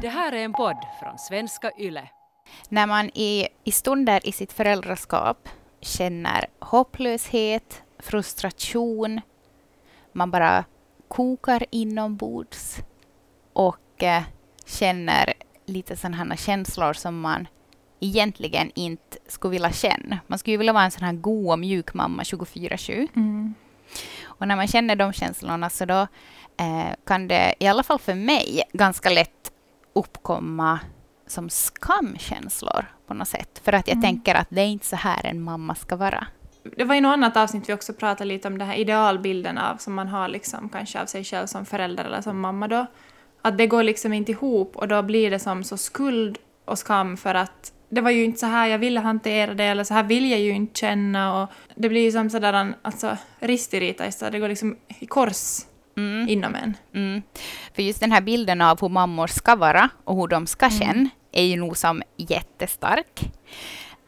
Det här är en podd från svenska YLE. När man i, i stunder i sitt föräldraskap känner hopplöshet, frustration, man bara kokar inombords och eh, känner lite sådana känslor som man egentligen inte skulle vilja känna. Man skulle vilja vara en sån här god och mjuk mamma 24-7. Mm. Och när man känner de känslorna så då eh, kan det, i alla fall för mig, ganska lätt uppkomma som skamkänslor på något sätt. För att jag Mm. tänker att det är inte så här en mamma ska vara. Det var i något annat avsnitt vi också pratade lite om den här idealbilden av som man har liksom kanske av sig själv som förälder eller som mamma då. Att det går liksom inte ihop och då blir det som så skuld och skam för att det var ju inte så här jag ville hantera det eller så här vill jag ju inte känna och det blir ju som sådär alltså ristirita istället. Det går liksom i kors Mm. inom en. Mm. För just den här bilden av hur mammor ska vara och hur de ska Mm. känna är ju nog som jättestark.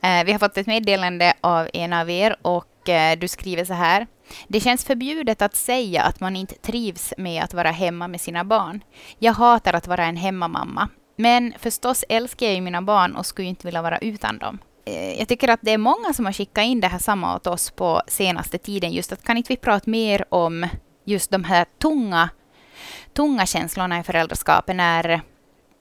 Eh, vi har fått ett meddelande av en av er och eh, du skriver så här. Det känns förbjudet att säga att man inte trivs med att vara hemma med sina barn. Jag hatar att vara en hemmamamma. Men förstås älskar jag ju mina barn och skulle inte vilja vara utan dem. Eh, Jag tycker att det är många som har skickat in det här samma åt oss på senaste tiden. Just att kan inte vi prata mer om just de här tunga, tunga känslorna i föräldraskapet när,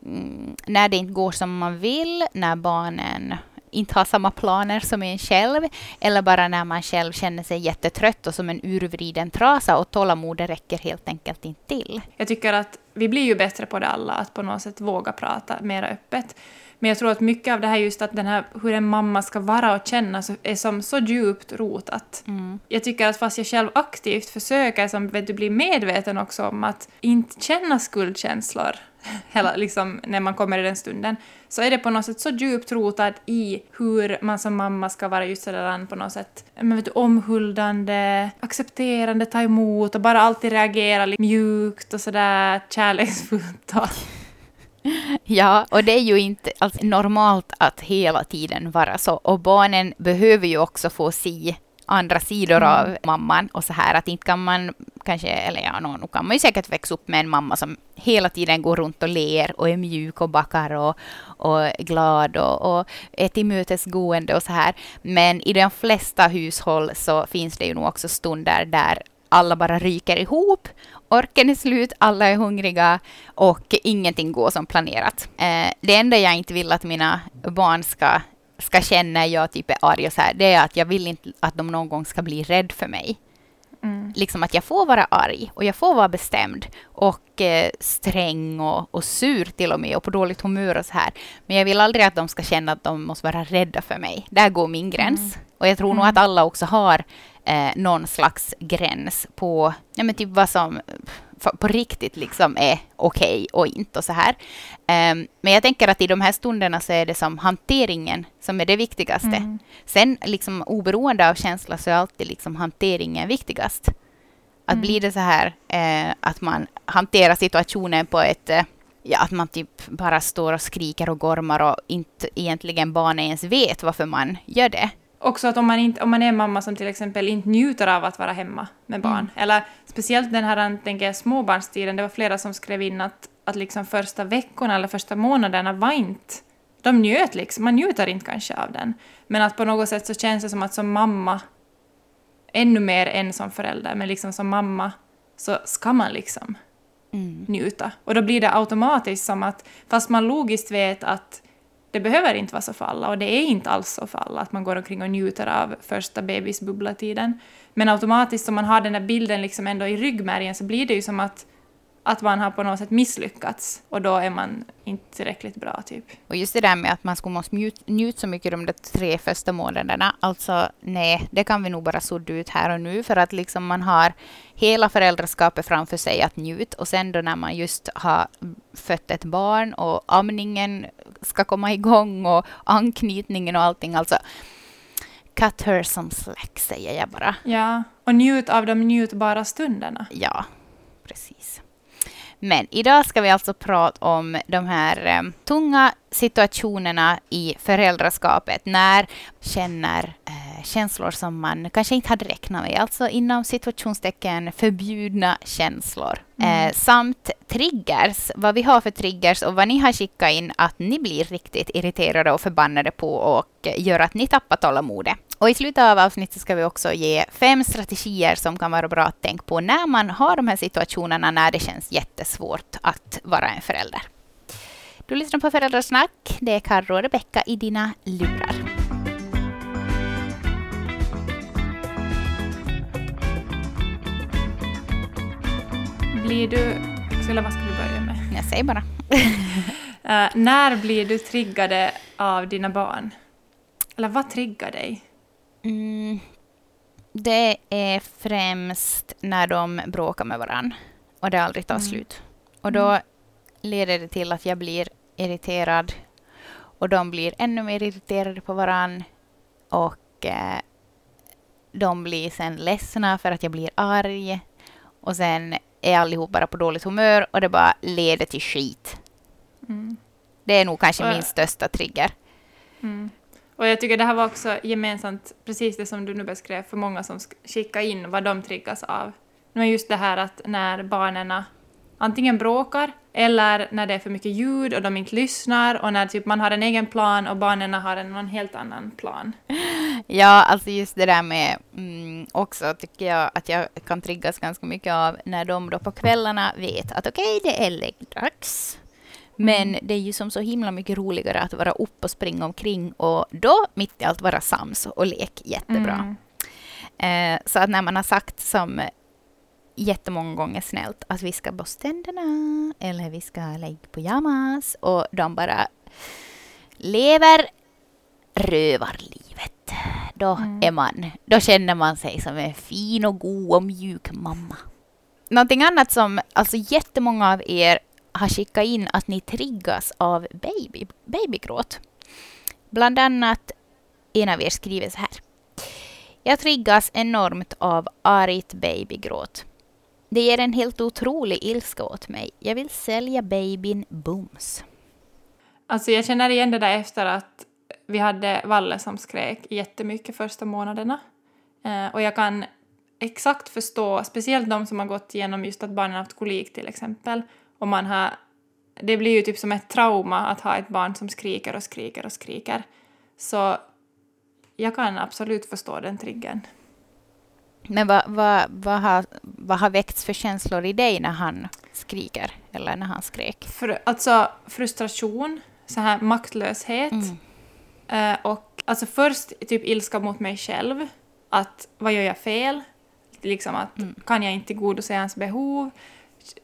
mm, när det inte går som man vill, när barnen inte har samma planer som en själv, eller bara när man själv känner sig jättetrött och som en urvriden trasa och tålamodet räcker helt enkelt inte till. Jag tycker att vi blir ju bättre på det alla, att på något sätt våga prata mer öppet. Men jag tror att mycket av det här just att den här, hur en mamma ska vara och känna så, är som så djupt rotat. Jag tycker att fast jag själv aktivt försöker som, vet du, bli medveten också om att inte känna skuldkänslor hela, liksom, när man kommer i den stunden, så är det på något sätt så djupt rotat i hur man som mamma ska vara just sådär på något sätt men vet du, omhuldande, accepterande, ta emot och bara alltid reagera mjukt och sådär kärleksfullt. Och, Ja, och det är ju inte alls normalt att hela tiden vara så. Och barnen behöver ju också få se andra sidor Mm. av mamman och så här att inte kan man kanske, eller ja, nå- nu kan man ju säkert växa upp med en mamma som hela tiden går runt och ler och är mjuk och backar och, och glad och, och är tillmötesgående och så här. Men i de flesta hushåll så finns det ju nog också stunder där alla bara ryker ihop, orken är slut, alla är hungriga och ingenting går som planerat. Eh, det enda jag inte vill att mina barn ska, ska känna när jag typ är arg och så här, det är att jag vill inte att de någon gång ska bli rädd för mig. mm. Liksom att jag får vara arg och jag får vara bestämd och eh, sträng och, och sur till och med och på dåligt humör och så här. Men jag vill aldrig att de ska känna att de måste vara rädda för mig. Där går min gräns. Och jag tror nog Mm. att alla också har eh, någon slags gräns på ja, men typ vad som på riktigt liksom är okej och inte och så här. Ehm, men jag tänker att i de här stunderna så är det som hanteringen som är det viktigaste. Mm. Sen liksom oberoende av känsla så är alltid liksom hanteringen viktigast. Att Mm. blir det så här eh, att man hanterar situationen på ett eh, Ja, att man typ bara står och skriker och gormar och inte egentligen barnen ens vet varför man gör det. Också att om man, inte, om man är mamma som till exempel inte njuter av att vara hemma med barn, Mm. eller speciellt den här tänker jag, småbarnstiden, det var flera som skrev in att, att liksom första veckorna eller första månaderna var inte... De njöt liksom, man njuter inte kanske av den. Men att på något sätt så känns det som att som mamma, ännu mer än som förälder, men liksom som mamma, så ska man liksom Mm. njuta. Och då blir det automatiskt som att, fast man logiskt vet att det behöver inte vara så för alla, och det är inte alls så för alla att man går omkring och njuter av första bebisbubblatiden. Men automatiskt om man har den där bilden liksom ändå i ryggmärgen så blir det ju som att, att man har på något sätt misslyckats och då är man inte tillräckligt bra typ. Och just det där med att man skulle måste njut- njuta så mycket de där tre första månaderna. Alltså nej, det kan vi nog bara sudda ut här och nu för att liksom man har hela föräldraskapet framför sig att njuta och sen då när man just har fött ett barn och amningen ska komma igång och anknytningen och allting. Alltså cut her some slack säger jag bara. Ja, och njut av de njutbara stunderna. Ja, precis. Men idag ska vi alltså prata om de här eh, tunga situationerna i föräldraskapet. När känner eh, känslor som man kanske inte hade räknat med, alltså inom situationstecken förbjudna känslor. Mm. Eh, samt triggers, vad vi har för triggers och vad ni har skickat in att ni blir riktigt irriterade och förbannade på och gör att ni tappar tålamodet. Och i slutet av avsnittet ska vi också ge fem strategier som kan vara bra att tänka på när man har de här situationerna när det känns jättesvårt att vara en förälder. Du lyssnar på Föräldrasnack. Det är Karro och Rebecka i dina lurar. Blir du... Eller vad ska vi börja med? Jag säger bara. uh, när blir du triggade av dina barn? Eller vad triggar dig? Mm, det är främst när de bråkar med varandra och det aldrig tar mm. slut. Och då mm. leder det till att jag blir irriterad och de blir ännu mer irriterade på varandra och eh, de blir sen ledsna för att jag blir arg och sen är allihop bara på dåligt humör och det bara leder till skit. Mm. Det är nog kanske min största trigger. Mm. Och jag tycker det här var också gemensamt, precis det som du nu beskrev, för många som skickar in vad de triggas av. Men just det här att när barnen antingen bråkar eller när det är för mycket ljud och de inte lyssnar och när typ man har en egen plan och barnen har en någon helt annan plan. Ja, alltså just det där med mm, också tycker jag att jag kan triggas ganska mycket av när de då på kvällarna vet att okej, okay, det är läggdags. Men mm. det är ju som så himla mycket roligare att vara upp och springa omkring och då mitt i allt vara sams och lek jättebra. Mm. Eh, så att när man har sagt som jättemånga gånger snällt att vi ska borsta tänderna eller vi ska lägga pyjamas och de bara lever rövarlivet. Då, mm. är man, då känner man sig som en fin och god och mjuk mamma. Någonting annat som alltså jättemånga av er har skickat in att ni triggas av baby, babygråt. Bland annat en av er skriver så här. Jag triggas enormt av argt babygråt. Det ger en helt otrolig ilska åt mig. Jag vill sälja babyn bums. Alltså jag känner igen det där efter att vi hade Valle som skrek jättemycket första månaderna. Eh, och jag kan exakt förstå, speciellt de som har gått igenom just att barnen haft kolik till exempel, och man har... Det blir ju typ som ett trauma att ha ett barn som skriker och skriker och skriker. Så jag kan absolut förstå den triggern. Men vad, vad, vad, har, vad har väckts för känslor i dig när han skriker eller när han skrek? För, alltså frustration, så här maktlöshet mm. eh, och alltså först typ ilska mot mig själv. Att vad gör jag fel? Liksom att mm. kan jag inte tillgodose hans behov?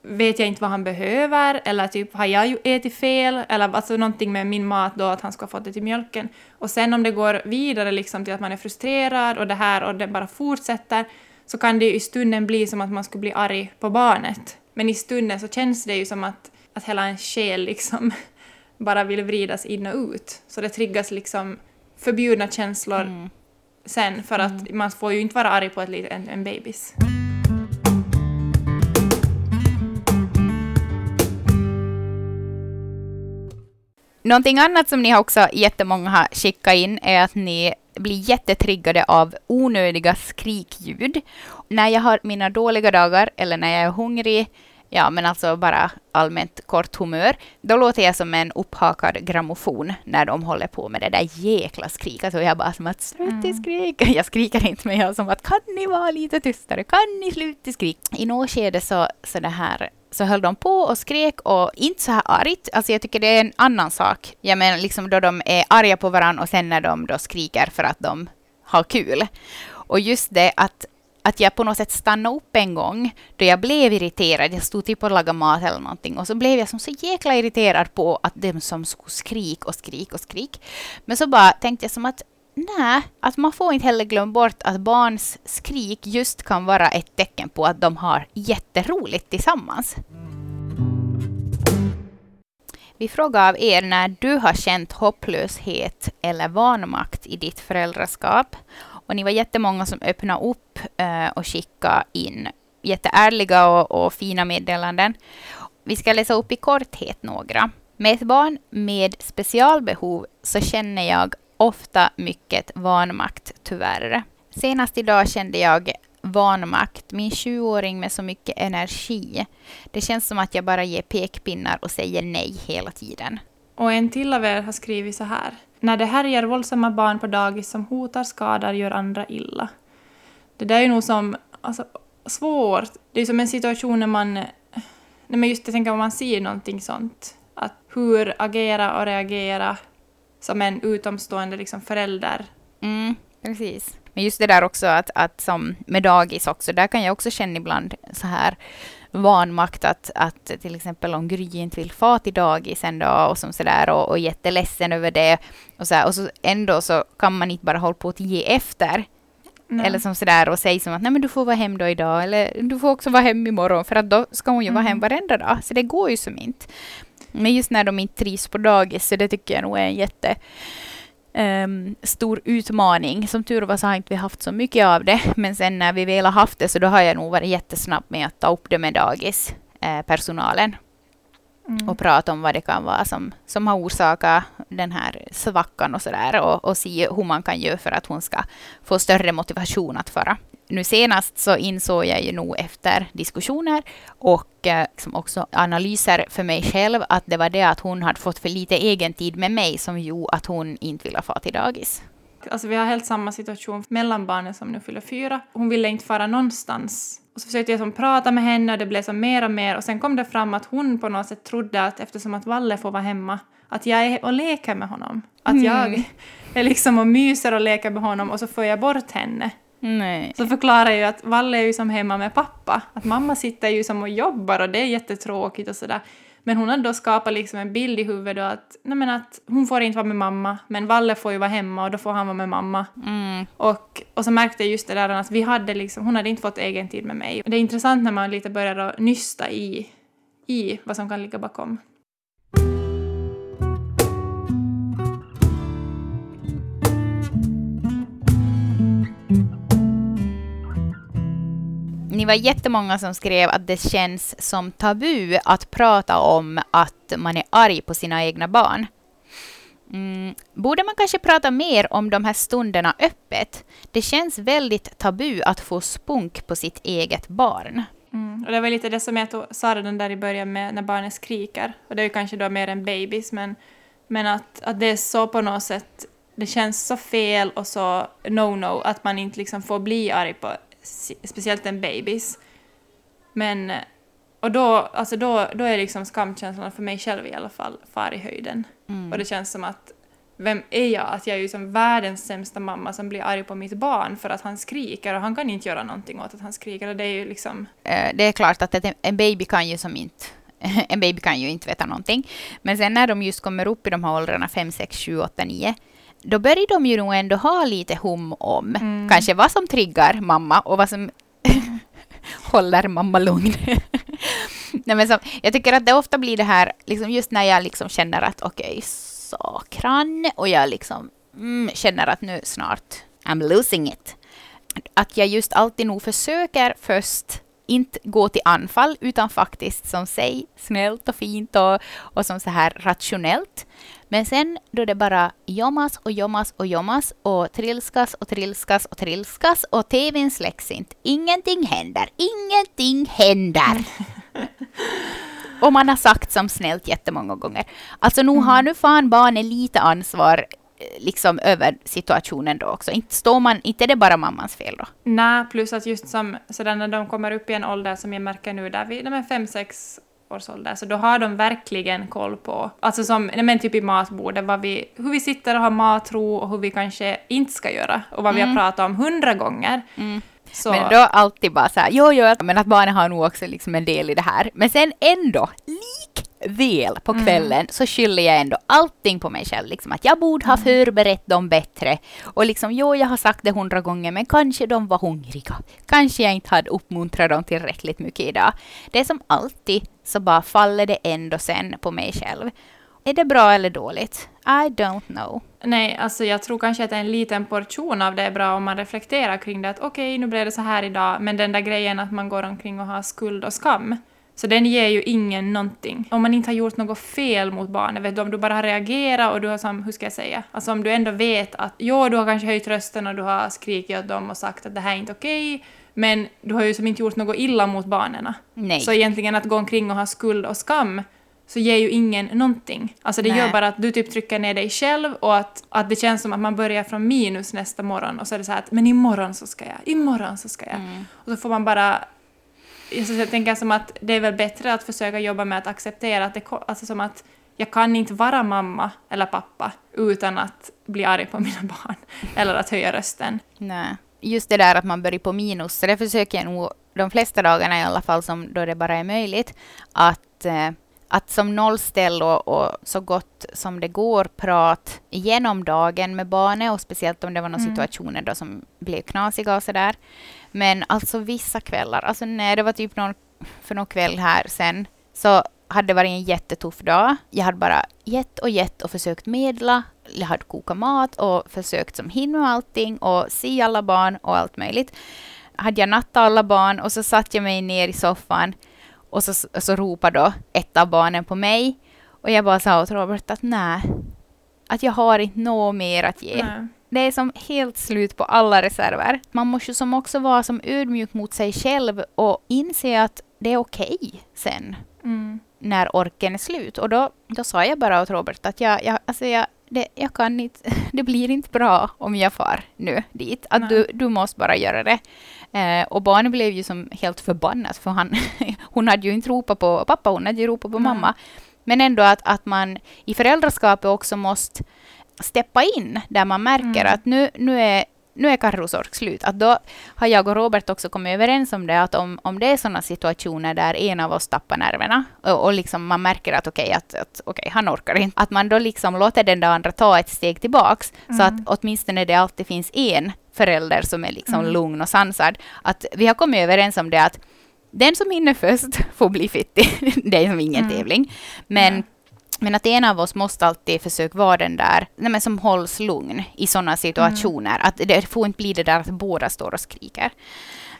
Vet jag inte vad han behöver, eller typ har jag ätit fel, eller alltså någonting med min mat då, att han ska ha fått det till mjölken. Och sen om det går vidare liksom till att man är frustrerad och det här och det bara fortsätter, så kan det ju i stunden bli som att man skulle bli arg på barnet. Men i stunden så känns det ju som att, att hela en själ liksom bara vill vridas in och ut. Så det triggas liksom förbjudna känslor mm. sen, för att mm. man får ju inte vara arg på ett, en, en bebis. Någonting annat som ni också jättemånga har skickat in är att ni blir jättetriggade av onödiga skrikljud. När jag har mina dåliga dagar eller när jag är hungrig, ja men alltså bara allmänt kort humör, då låter jag som en upphakad grammofon när de håller på med det där jäkla skriket och jag bara som att sluta mm. skrika. Jag skriker inte men jag som att kan ni vara lite tystare, kan ni sluta skrika? I något skede så, så det här så höll de på och skrek och inte så här argt. Alltså jag tycker det är en annan sak. Jag menar liksom då de är arga på varandra och sen när de då skriker för att de har kul. Och just det att, att jag på något sätt stannade upp en gång då jag blev irriterad. Jag stod typ och lagade mat eller någonting och så blev jag som så jäkla irriterad på att de som skulle skrik och skrik och skrik. Men så bara tänkte jag som att Nej, att man får inte heller glömma bort att barns skrik just kan vara ett tecken på att de har jätteroligt tillsammans. Vi frågar av er när du har känt hopplöshet eller vanmakt i ditt föräldraskap. Och ni var jättemånga som öppnade upp eh, och skickade in jätteärliga och, och fina meddelanden. Vi ska läsa upp i korthet några. Med ett barn med specialbehov så känner jag ofta mycket vanmakt, tyvärr. Senast idag kände jag vanmakt, min sjuåring med så mycket energi. Det känns som att jag bara ger pekpinnar och säger nej hela tiden. Och en till av er har skrivit så här. När det härjar våldsamma barn på dagis som hotar, skadar, gör andra illa. Det där är nog som alltså, svårt. Det är som en situation när man... När man just tänker om man ser någonting sånt. Att hur agera och reagera som en utomstående liksom förälder. Mm, precis. Men just det där också att, att som med dagis också, där kan jag också känna ibland så här vanmakt att, att till exempel om Gry inte vill få till dagis en dag och som sådär och, och jätteledsen över det och så, här, och så ändå så kan man inte bara hålla på att ge efter. Nej. Eller som sådär och säga som att nej men du får vara hem då idag eller du får också vara hem imorgon för att då ska hon ju mm. vara hem mm. varenda dag. Så det går ju som inte. Men just när de inte trivs på dagis så det tycker jag nog är en jätte um, stor utmaning. Som tur var så har inte vi haft så mycket av det, men sen när vi väl har haft det så då har jag nog varit jättesnabb med att ta upp det med dagispersonalen. Eh, mm. och prata om vad det kan vara som, som har orsakat den här svackan och sådär och, och se hur man kan göra för att hon ska få större motivation att föra nu senast så insåg jag ju nog efter diskussioner och liksom också analyser för mig själv att det var det att hon hade fått för lite egen tid med mig som gjorde att hon inte ville få till dagis. Alltså vi har helt samma situation mellan barnen som nu fyller fyra. Hon ville inte fara någonstans. Och så försökte jag som prata med henne och det blev så mer och mer och sen kom det fram att hon på något sätt trodde att eftersom att Valle får vara hemma att jag är och leker med honom. Att mm. jag är liksom och myser och leker med honom och så får jag bort henne. Nej. Så förklarar jag ju att Valle är ju som hemma med pappa. Att mamma sitter ju som och jobbar och det är jättetråkigt och sådär. Men hon har då skapat liksom en bild i huvudet att, nej men att hon får inte vara med mamma, men Valle får ju vara hemma och då får han vara med mamma. Mm. Och, och så märkte jag just det där att vi hade liksom, hon hade inte fått egen tid med mig. Det är intressant när man lite börjar nysta i, i vad som kan ligga bakom. Ni var jättemånga som skrev att det känns som tabu att prata om att man är arg på sina egna barn. Mm. Borde man kanske prata mer om de här stunderna öppet? Det känns väldigt tabu att få spunk på sitt eget barn. Mm. Och det var lite det som jag sa redan där i början med när barnet skriker. Och det är ju kanske då mer än babys, men, men att, att det är så på något sätt det känns så fel och så no-no att man inte liksom får bli arg på speciellt en babys. Men, och då, alltså då, då är liksom skamkänslan för mig själv i alla fall far i höjden. Mm. Och det känns som att vem är jag? Att jag är ju som världens sämsta mamma som blir arg på mitt barn för att han skriker och han kan inte göra någonting åt att han skriker. Och det är ju liksom... Eh, det är klart att en baby kan ju som inte en baby kan ju inte veta någonting. Men sen när de just kommer upp i de här åldrarna 5, 6, 7, 8, 9 då börjar de ju nog ändå ha lite hum om mm. kanske vad som triggar mamma och vad som håller mamma lugn. Nej, men så, jag tycker att det ofta blir det här, liksom just när jag liksom känner att okej, okay, sakran och jag liksom mm, känner att nu snart I'm losing it. Att jag just alltid nog försöker först inte gå till anfall utan faktiskt som säg snällt och fint och, och som så här rationellt. Men sen då det bara jommas och jommas och jommas och trilskas och trilskas och trilskas och tvn släcks inte. Ingenting händer. Ingenting händer. och man har sagt som snällt jättemånga gånger. Alltså nu mm. har nu fan barnen lite ansvar liksom över situationen då också. Inte står man, inte är det bara mammans fel då. Nej, plus att just som sådär när de kommer upp i en ålder som jag märker nu där vid de är fem, sex års ålder, så då har de verkligen koll på, alltså som men typ i matbordet, vad vi, hur vi sitter och har matro och hur vi kanske inte ska göra och vad mm. vi har mm. pratat om hundra gånger. Mm. Så. Men då alltid bara så här, jo, jo, men att barnen har nog också liksom en del i det här. Men sen ändå, likväl på mm. kvällen mm. så skyller jag ändå allting på mig själv. Liksom att jag borde ha mm. förberett dem bättre. Och liksom, jo, jag har sagt det hundra gånger, men kanske de var hungriga. Kanske jag inte hade uppmuntrat dem tillräckligt mycket idag. Det är som alltid så bara faller det ändå sen på mig själv. Är det bra eller dåligt? I don't know. Nej, alltså jag tror kanske att en liten portion av det är bra om man reflekterar kring det att okej, okay, nu blev det så här idag, men den där grejen att man går omkring och har skuld och skam, Så den ger ju ingen någonting. Om man inte har gjort något fel mot barnet, vet du, om du bara har reagerat och du har som, hur ska jag säga, alltså om du ändå vet att jo, du har kanske höjt rösten och du har skrikit åt dem och sagt att det här är inte okej, okay, men du har ju som inte gjort något illa mot barnen. Nej. Så egentligen att gå omkring och ha skuld och skam så ger ju ingen någonting. Alltså det Nej. gör bara att du typ trycker ner dig själv och att, att det känns som att man börjar från minus nästa morgon och så är det så här att men imorgon så ska jag, imorgon så ska jag. Mm. Och så får man bara jag tänker som att det är väl bättre att försöka jobba med att acceptera att det alltså som att jag kan inte vara mamma eller pappa utan att bli arg på mina barn eller att höja rösten. Nej. Just det där att man börjar på minus, så det försöker jag nog de flesta dagarna i alla fall som då det bara är möjligt att eh, att som nollställ och, och, så gott som det går prata igenom dagen med barnet och speciellt om det var några mm. situationer då som blev knasiga och sådär. Men alltså vissa kvällar, alltså när det var typ någon, för någon kväll här sen, så hade det varit en jättetuff dag. Jag hade bara gett och gett och försökt medla. Jag hade kokat mat och försökt som hinna med allting och se alla barn och allt möjligt. Hade jag nattat alla barn och så satt jag mig ner i soffan och så, så ropade då ett av barnen på mig. Och jag bara sa åt Robert att nej, att jag har inte något mer att ge. Nej. Det är som helt slut på alla reserver. Man måste som också vara som ödmjuk mot sig själv och inse att det är okej okay sen. Mm. När orken är slut. Och då, då sa jag bara åt Robert att jag, jag, alltså jag, det, jag kan inte, det blir inte bra om jag far nu dit. Att du, du måste bara göra det. Eh, och barnet blev ju som helt förbannat, för han, hon hade ju inte ropat på pappa, hon hade ju ropat på mm. mamma. Men ändå att, att man i föräldraskapet också måste steppa in där man märker mm. att nu, nu är nu är Carros ork slut. Att då har jag och Robert också kommit överens om det, att om, om det är sådana situationer där en av oss tappar nerverna och, och liksom man märker att okej, okay, att, att okay, han orkar inte, att man då liksom låter den andra ta ett steg tillbaks, mm. så att åtminstone det alltid finns en förälder som är liksom mm. lugn och sansad. Att vi har kommit överens om det att den som hinner först får bli fittig. det är som ingen mm. tävling. Men men att en av oss måste alltid försöka vara den där nej men som hålls lugn i sådana situationer. Mm. Att det får inte bli det där att båda står och skriker.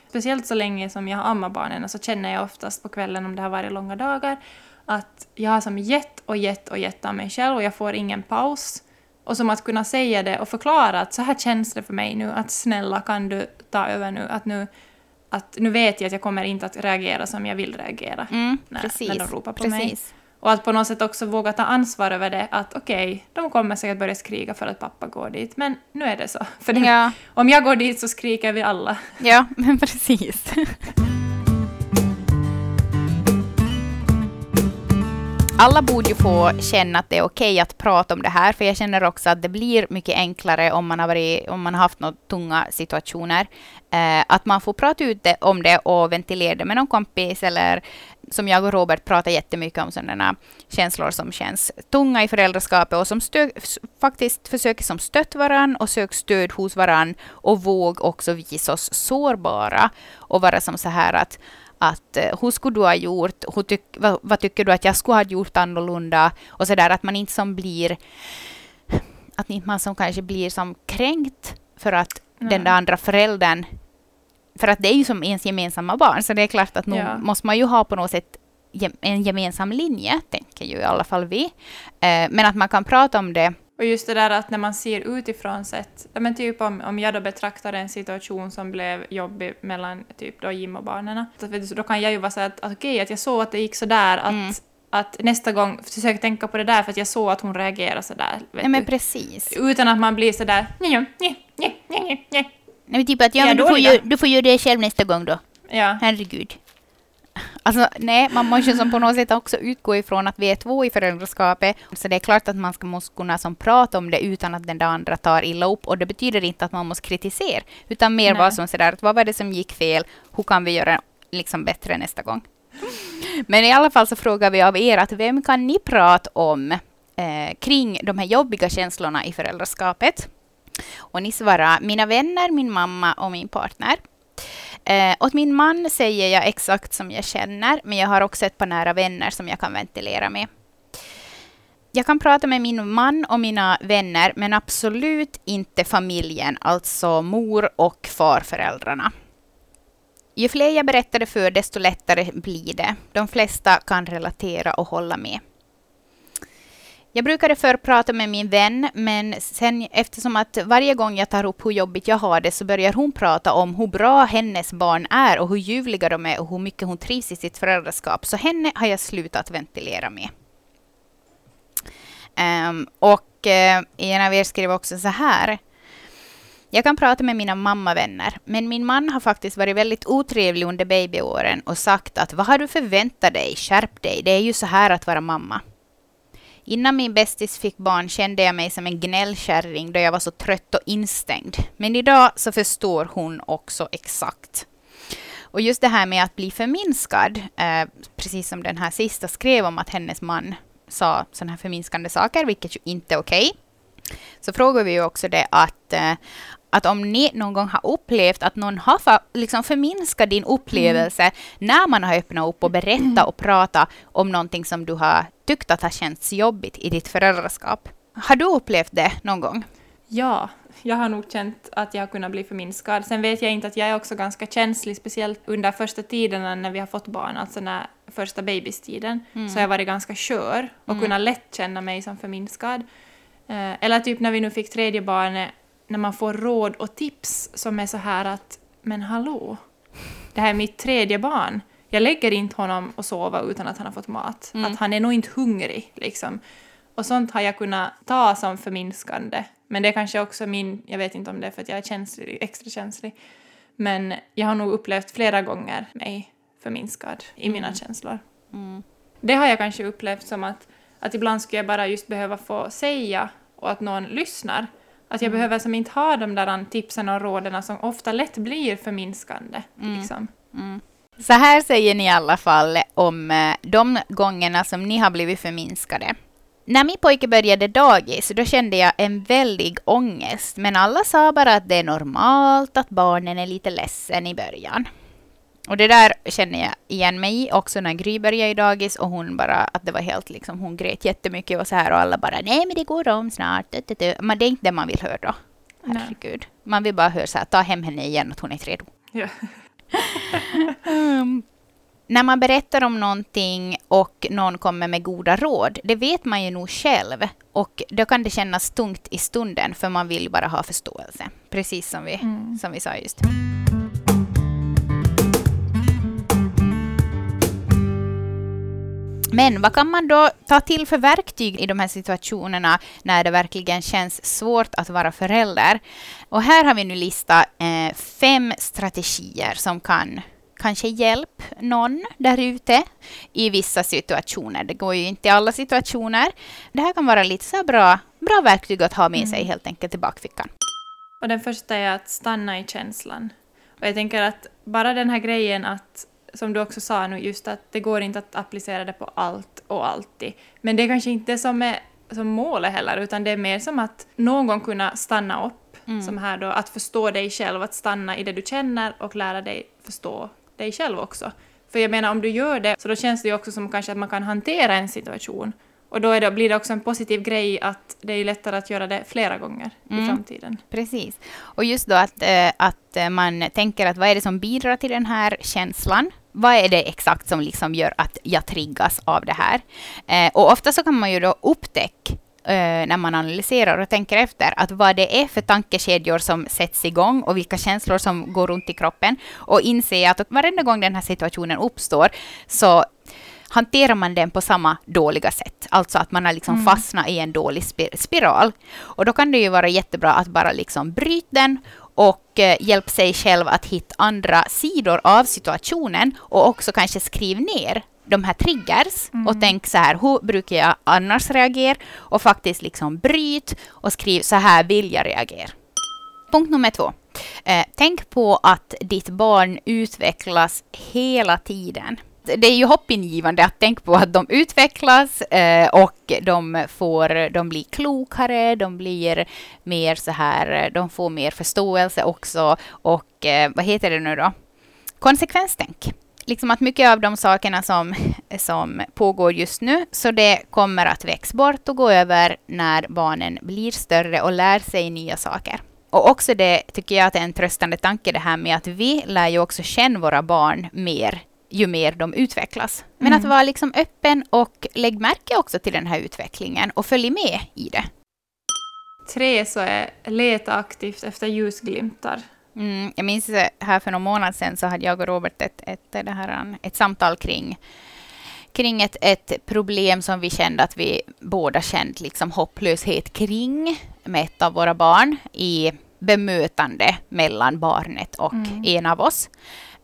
Speciellt så länge som jag har ammat barnen så känner jag oftast på kvällen om det har varit långa dagar att jag har som gett och gett och gett av mig själv och jag får ingen paus. Och som att kunna säga det och förklara att så här känns det för mig nu, att snälla kan du ta över nu, att nu, att nu vet jag att jag kommer inte att reagera som jag vill reagera mm, när, precis, när de ropar på precis. mig. Och att på något sätt också våga ta ansvar över det, att okej, okay, de kommer säkert börja skrika för att pappa går dit, men nu är det så. För det, ja. om jag går dit så skriker vi alla. Ja, men precis. Alla borde ju få känna att det är okej att prata om det här, för jag känner också att det blir mycket enklare om man har, varit, om man har haft några tunga situationer. Eh, att man får prata ut det, om det och ventilera det med någon kompis eller som jag och Robert pratar jättemycket om sådana känslor som känns tunga i föräldraskapet och som stö, faktiskt försöker som stött varann och söker stöd hos varann och våg också visa oss sårbara och vara som så här att att uh, hur skulle du ha gjort, tyck, vad, vad, tycker du att jag skulle ha gjort annorlunda och så där att man inte som blir att inte man som kanske blir som kränkt för att mm. den där andra föräldern för att det är ju som ens gemensamma barn, så det är klart att nu ja. måste man ju ha på något sätt en gemensam linje, tänker ju i alla fall vi. Eh, men att man kan prata om det. Och just det där att när man ser utifrån sett, men typ om, om jag då betraktar en situation som blev jobbig mellan typ då Jim och barnen, då kan jag ju vara så att, att okej, okay, att jag såg att det gick så där, att mm att nästa gång försök tänka på det där för att jag såg att hon reagerade sådär. Vet ja, men precis. Utan att man blir sådär nej, nej, nej, nej, nej, Nej, men typ att ja, men du, får ju, du får göra det själv nästa gång då. Ja. Herregud. Alltså, nej, man måste som på något sätt också utgå ifrån att vi är två i föräldraskapet. Så det är klart att man ska måste kunna som prata om det utan att den andra tar illa upp. Och det betyder inte att man måste kritisera, utan mer vara som sådär vad var det som gick fel? Hur kan vi göra liksom bättre nästa gång? Men i alla fall så frågar vi av er att vem kan ni prata om eh, kring de här jobbiga känslorna i föräldraskapet? Och ni svarar mina vänner, min mamma och min partner. Eh, åt min man säger jag exakt som jag känner, men jag har också ett par nära vänner som jag kan ventilera med. Jag kan prata med min man och mina vänner, men absolut inte familjen, alltså mor och farföräldrarna. Ju fler jag berättar det för, desto lättare blir det. De flesta kan relatera och hålla med. Jag brukade förr prata med min vän, men sen eftersom att varje gång jag tar upp hur jobbigt jag har det så börjar hon prata om hur bra hennes barn är och hur ljuvliga de är och hur mycket hon trivs i sitt föräldraskap. Så henne har jag slutat ventilera med. Um, och uh, en av er skrev också så här. Jag kan prata med mina mammavänner, men min man har faktiskt varit väldigt otrevlig under babyåren och sagt att vad har du förväntat dig? Skärp dig, det är ju så här att vara mamma. Innan min bästis fick barn kände jag mig som en gnällkärring då jag var så trött och instängd. Men idag så förstår hon också exakt. Och just det här med att bli förminskad, eh, precis som den här sista skrev om att hennes man sa sådana här förminskande saker, vilket ju inte är okej. Okay. Så frågar vi ju också det att, eh, att om ni någon gång har upplevt att någon har för, liksom förminskat din upplevelse mm. när man har öppnat upp och berättat och pratat om någonting som du har tyckt att har känts jobbigt i ditt föräldraskap. Har du upplevt det någon gång? Ja, jag har nog känt att jag har kunnat bli förminskad. Sen vet jag inte att jag är också ganska känslig, speciellt under första tiderna när vi har fått barn, alltså när första bebistiden, mm. så har jag varit ganska skör och mm. kunnat lätt känna mig som förminskad. Eh, eller typ när vi nu fick tredje barnet, när man får råd och tips som är så här att men hallå, det här är mitt tredje barn. Jag lägger inte honom och sova utan att han har fått mat. Mm. Att han är nog inte hungrig liksom. Och sånt har jag kunnat ta som förminskande. Men det är kanske också min, jag vet inte om det är för att jag är känslig, extra känslig. Men jag har nog upplevt flera gånger mig förminskad i mina mm. känslor. Mm. Det har jag kanske upplevt som att, att ibland skulle jag bara just behöva få säga och att någon lyssnar. Att jag mm. behöver som inte ha de där tipsen och råden som ofta lätt blir förminskande. Mm. Liksom. Mm. Så här säger ni i alla fall om eh, de gångerna som ni har blivit förminskade. När min pojke började dagis, då kände jag en väldig ångest. Men alla sa bara att det är normalt att barnen är lite ledsen i början. Och det där känner jag igen mig i också när Gry började i dagis och hon bara att det var helt liksom, hon grät jättemycket och så här och alla bara nej men det går om snart. Men det är inte det man vill höra då. Herregud. Man vill bara höra så här, ta hem henne igen att hon är redo. Ja. um, när man berättar om någonting och någon kommer med goda råd, det vet man ju nog själv. Och då kan det kännas tungt i stunden, för man vill bara ha förståelse. Precis som vi, mm. som vi sa just. Men vad kan man då ta till för verktyg i de här situationerna när det verkligen känns svårt att vara förälder? Och här har vi nu listat eh, fem strategier som kan kanske hjälp någon där ute i vissa situationer. Det går ju inte i alla situationer. Det här kan vara lite så bra, bra verktyg att ha med mm. sig helt enkelt i bakfickan. Och den första är att stanna i känslan. Och jag tänker att bara den här grejen att, som du också sa nu, just att det går inte att applicera det på allt och alltid. Men det är kanske inte som är som målet heller, utan det är mer som att någon kunna stanna upp. Mm. Som här då, att förstå dig själv, att stanna i det du känner och lära dig förstå dig själv också. För jag menar, om du gör det, så då känns det ju också som kanske att man kan hantera en situation. Och då det, blir det också en positiv grej att det är lättare att göra det flera gånger mm. i framtiden. Precis. Och just då att, äh, att man tänker att vad är det som bidrar till den här känslan? Vad är det exakt som liksom gör att jag triggas av det här? Eh, och ofta så kan man ju då upptäcka eh, när man analyserar och tänker efter, att vad det är för tankekedjor som sätts igång och vilka känslor som går runt i kroppen och inse att varenda gång den här situationen uppstår så hanterar man den på samma dåliga sätt. Alltså att man har liksom mm. fastnat i en dålig spiral. Och då kan det ju vara jättebra att bara liksom bryta den och eh, hjälp sig själv att hitta andra sidor av situationen och också kanske skriv ner de här triggers mm. och tänk så här, hur brukar jag annars reagera? Och faktiskt liksom bryt och skriv så här vill jag reagera. Punkt nummer två. Eh, tänk på att ditt barn utvecklas hela tiden. Det är ju hoppingivande att tänka på att de utvecklas eh, och de, får, de blir klokare, de blir mer så här, de får mer förståelse också och eh, vad heter det nu då? Konsekvenstänk liksom att mycket av de sakerna som, som pågår just nu, så det kommer att växa bort och gå över när barnen blir större och lär sig nya saker. Och också det tycker jag att är en tröstande tanke det här med att vi lär ju också känna våra barn mer ju mer de utvecklas. Men Mm. att vara liksom öppen och lägg märke också till den här utvecklingen och följ med i det. Tre så är leta aktivt efter ljusglimtar. Mm, jag minns eh, här för någon månad sedan så hade jag och Robert ett, ett, det här, um, ett samtal kring, kring ett, ett problem som vi kände att vi båda känt liksom hopplöshet kring med ett av våra barn i bemötande mellan barnet och Mm. en av oss.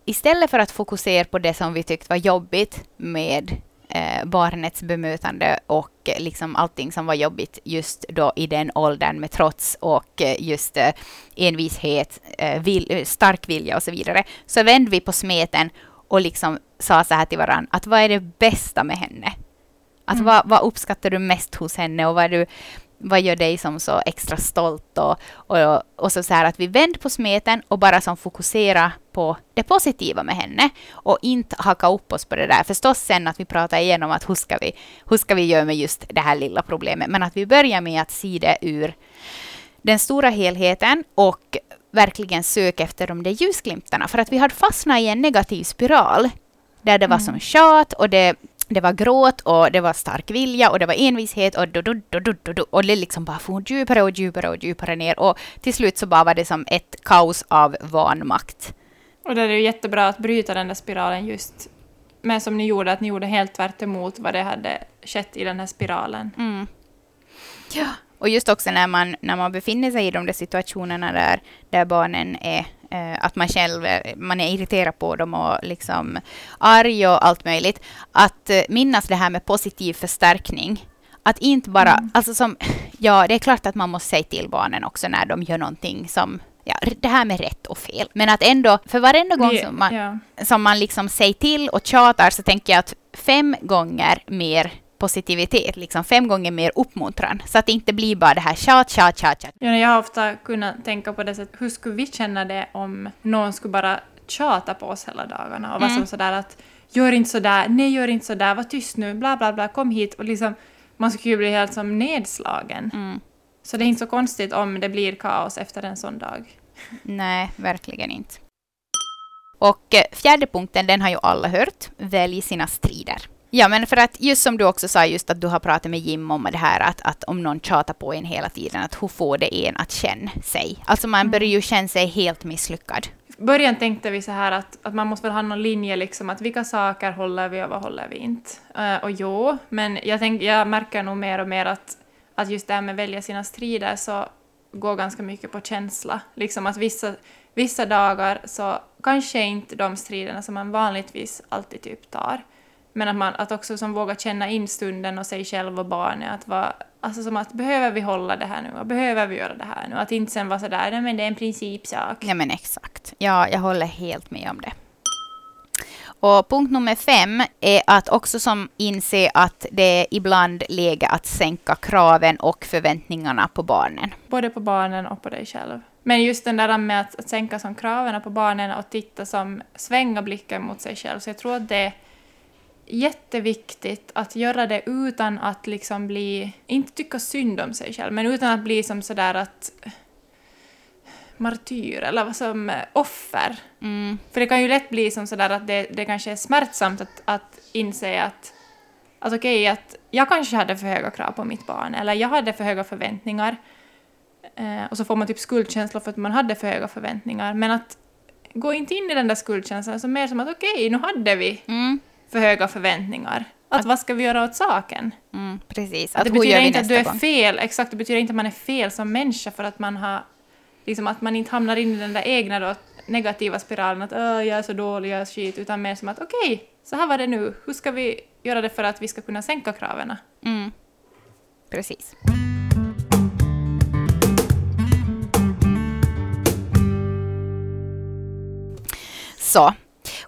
Istället för att fokusera på det som vi tyckte var jobbigt med eh, barnets bemötande och eh, liksom allting som var jobbigt just då i den åldern med trots och eh, just eh, envishet, eh, vil, eh, stark vilja och så vidare, så vände vi på smeten och liksom sa så här till varandra att vad är det bästa med henne? Att Mm. vad, vad uppskattar du mest hos henne och vad, är du, vad gör dig som så extra stolt? Och, och, och så, så här att vi vänder på smeten och bara som fokuserar på det positiva med henne och inte haka upp oss på det där. Förstås sen att vi pratar igenom att hur ska vi, hur ska vi göra med just det här lilla problemet, men att vi börjar med att se det ur den stora helheten och verkligen söka efter de där ljusglimtarna. För att vi hade fastnat i en negativ spiral där det var Mm. som tjat och det, det var gråt och det var stark vilja och det var envishet och, du, du, du, du, du, du, och det liksom bara for djupare och djupare och djupare ner och till slut så bara var det som ett kaos av vanmakt. Och där är det ju jättebra att bryta den där spiralen just med som ni gjorde, att ni gjorde helt tvärt emot vad det hade skett i den här spiralen. Mm. Ja, och just också när man, när man befinner sig i de där situationerna där, där barnen är, att man själv är- man är irriterad på dem och liksom arg och allt möjligt, att eh, minnas det här med positiv förstärkning. Att inte bara, Mm. alltså som, ja det är klart att man måste säga till barnen också när de gör någonting som, ja det här med rätt och fel. Men att ändå, för varenda gång som man, ja. som man liksom säger till och tjatar så tänker jag att fem gånger mer positivitet, liksom fem gånger mer uppmuntran. Så att det inte blir bara det här tjat, tjat, tjat, tjat. Ja, jag har ofta kunnat tänka på det sättet, hur skulle vi känna det om någon skulle bara tjata på oss hela dagarna och vara Mm. sådär att gör inte sådär, nej gör inte sådär, var tyst nu, bla bla bla, kom hit och liksom man skulle ju bli helt som nedslagen. Mm. Så det är inte så konstigt om det blir kaos efter en sån dag. Nej, verkligen inte. Och eh, fjärde punkten, den har ju alla hört. Välj sina strider. Ja, men för att just som du också sa, just att du har pratat med Jim om det här att, att om någon tjatar på en hela tiden, att hur får det en att känna sig? Alltså man Mm. börjar ju känna sig helt misslyckad. I början tänkte vi så här att, att man måste väl ha någon linje liksom att vilka saker håller vi och vad håller vi inte. Eh, och jo, men jag, tänk, jag märker nog mer och mer att, att just det här med välja sina strider så går ganska mycket på känsla. Liksom att vissa, vissa dagar så kanske inte de striderna som man vanligtvis alltid typ tar. Men att man att också som vågar känna in stunden och sig själv och barnet. Att vara, alltså som att behöver vi hålla det här nu och behöver vi göra det här nu? Att inte sen vara sådär, nej men det är en principsak. Ja, men exakt. Ja, jag håller helt med om det. Och punkt nummer fem är att också som inse att det är ibland läge att sänka kraven och förväntningarna på barnen. Både på barnen och på dig själv. Men just den där med att, att sänka som kraven på barnen och titta som svänga blicken mot sig själv. Så jag tror att det jätteviktigt att göra det utan att liksom bli, inte tycka synd om sig själv, men utan att bli som sådär att martyr eller vad som offer. Mm. För det kan ju lätt bli som sådär att det, det kanske är smärtsamt att, att inse att, att okej, att jag kanske hade för höga krav på mitt barn, eller jag hade för höga förväntningar. Eh, och så får man typ skuldkänslor för att man hade för höga förväntningar. Men att gå inte in i den där skuldkänslan, så mer som att okej, nu hade vi Mm. För höga förväntningar. Att vad ska vi göra åt saken? Mm, precis. Att Att det betyder inte att du är gång? fel, exakt, det betyder inte att man är fel som människa för att man har, liksom att man inte hamnar in i den där egna då, negativa spiralen att jag är så dålig, jag är skit, utan mer som att okej, så här var det nu, hur ska vi göra det för att vi ska kunna sänka kraven? Mm. Precis. Så,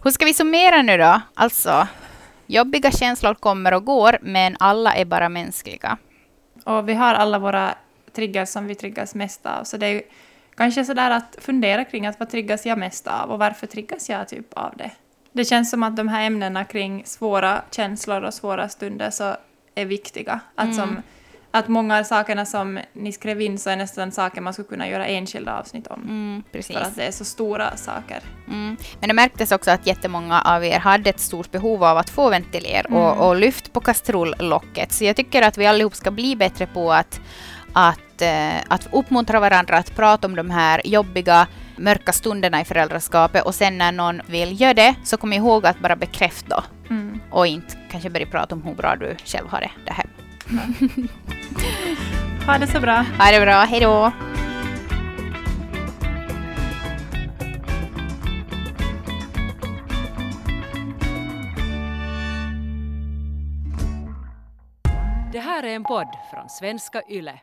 hur ska vi summera nu då? Alltså, jobbiga känslor kommer och går, men alla är bara mänskliga. Och vi har alla våra triggers som vi triggas mest av, så det är kanske sådär att fundera kring att vad triggas jag mest av och varför triggas jag typ av det? Det känns som att de här ämnena kring svåra känslor och svåra stunder så är viktiga. Att, som, att många av sakerna som ni skrev in så är nästan saker man skulle kunna göra enskilda avsnitt om. Mm, precis. För att det är så stora saker. Mm. Men det märktes också att jättemånga av er hade ett stort behov av att få ventilera Mm. och, och lyft på kastrulllocket. Så jag tycker att vi allihop ska bli bättre på att, att, eh, att uppmuntra varandra att prata om de här jobbiga, mörka stunderna i föräldraskapet och sen när någon vill göra det så kom ihåg att bara bekräfta. Mm. och inte kanske börja prata om hur bra du själv har det. det här. Ha det så bra. Ha det bra, hej då! Det här är en podd från svenska YLE.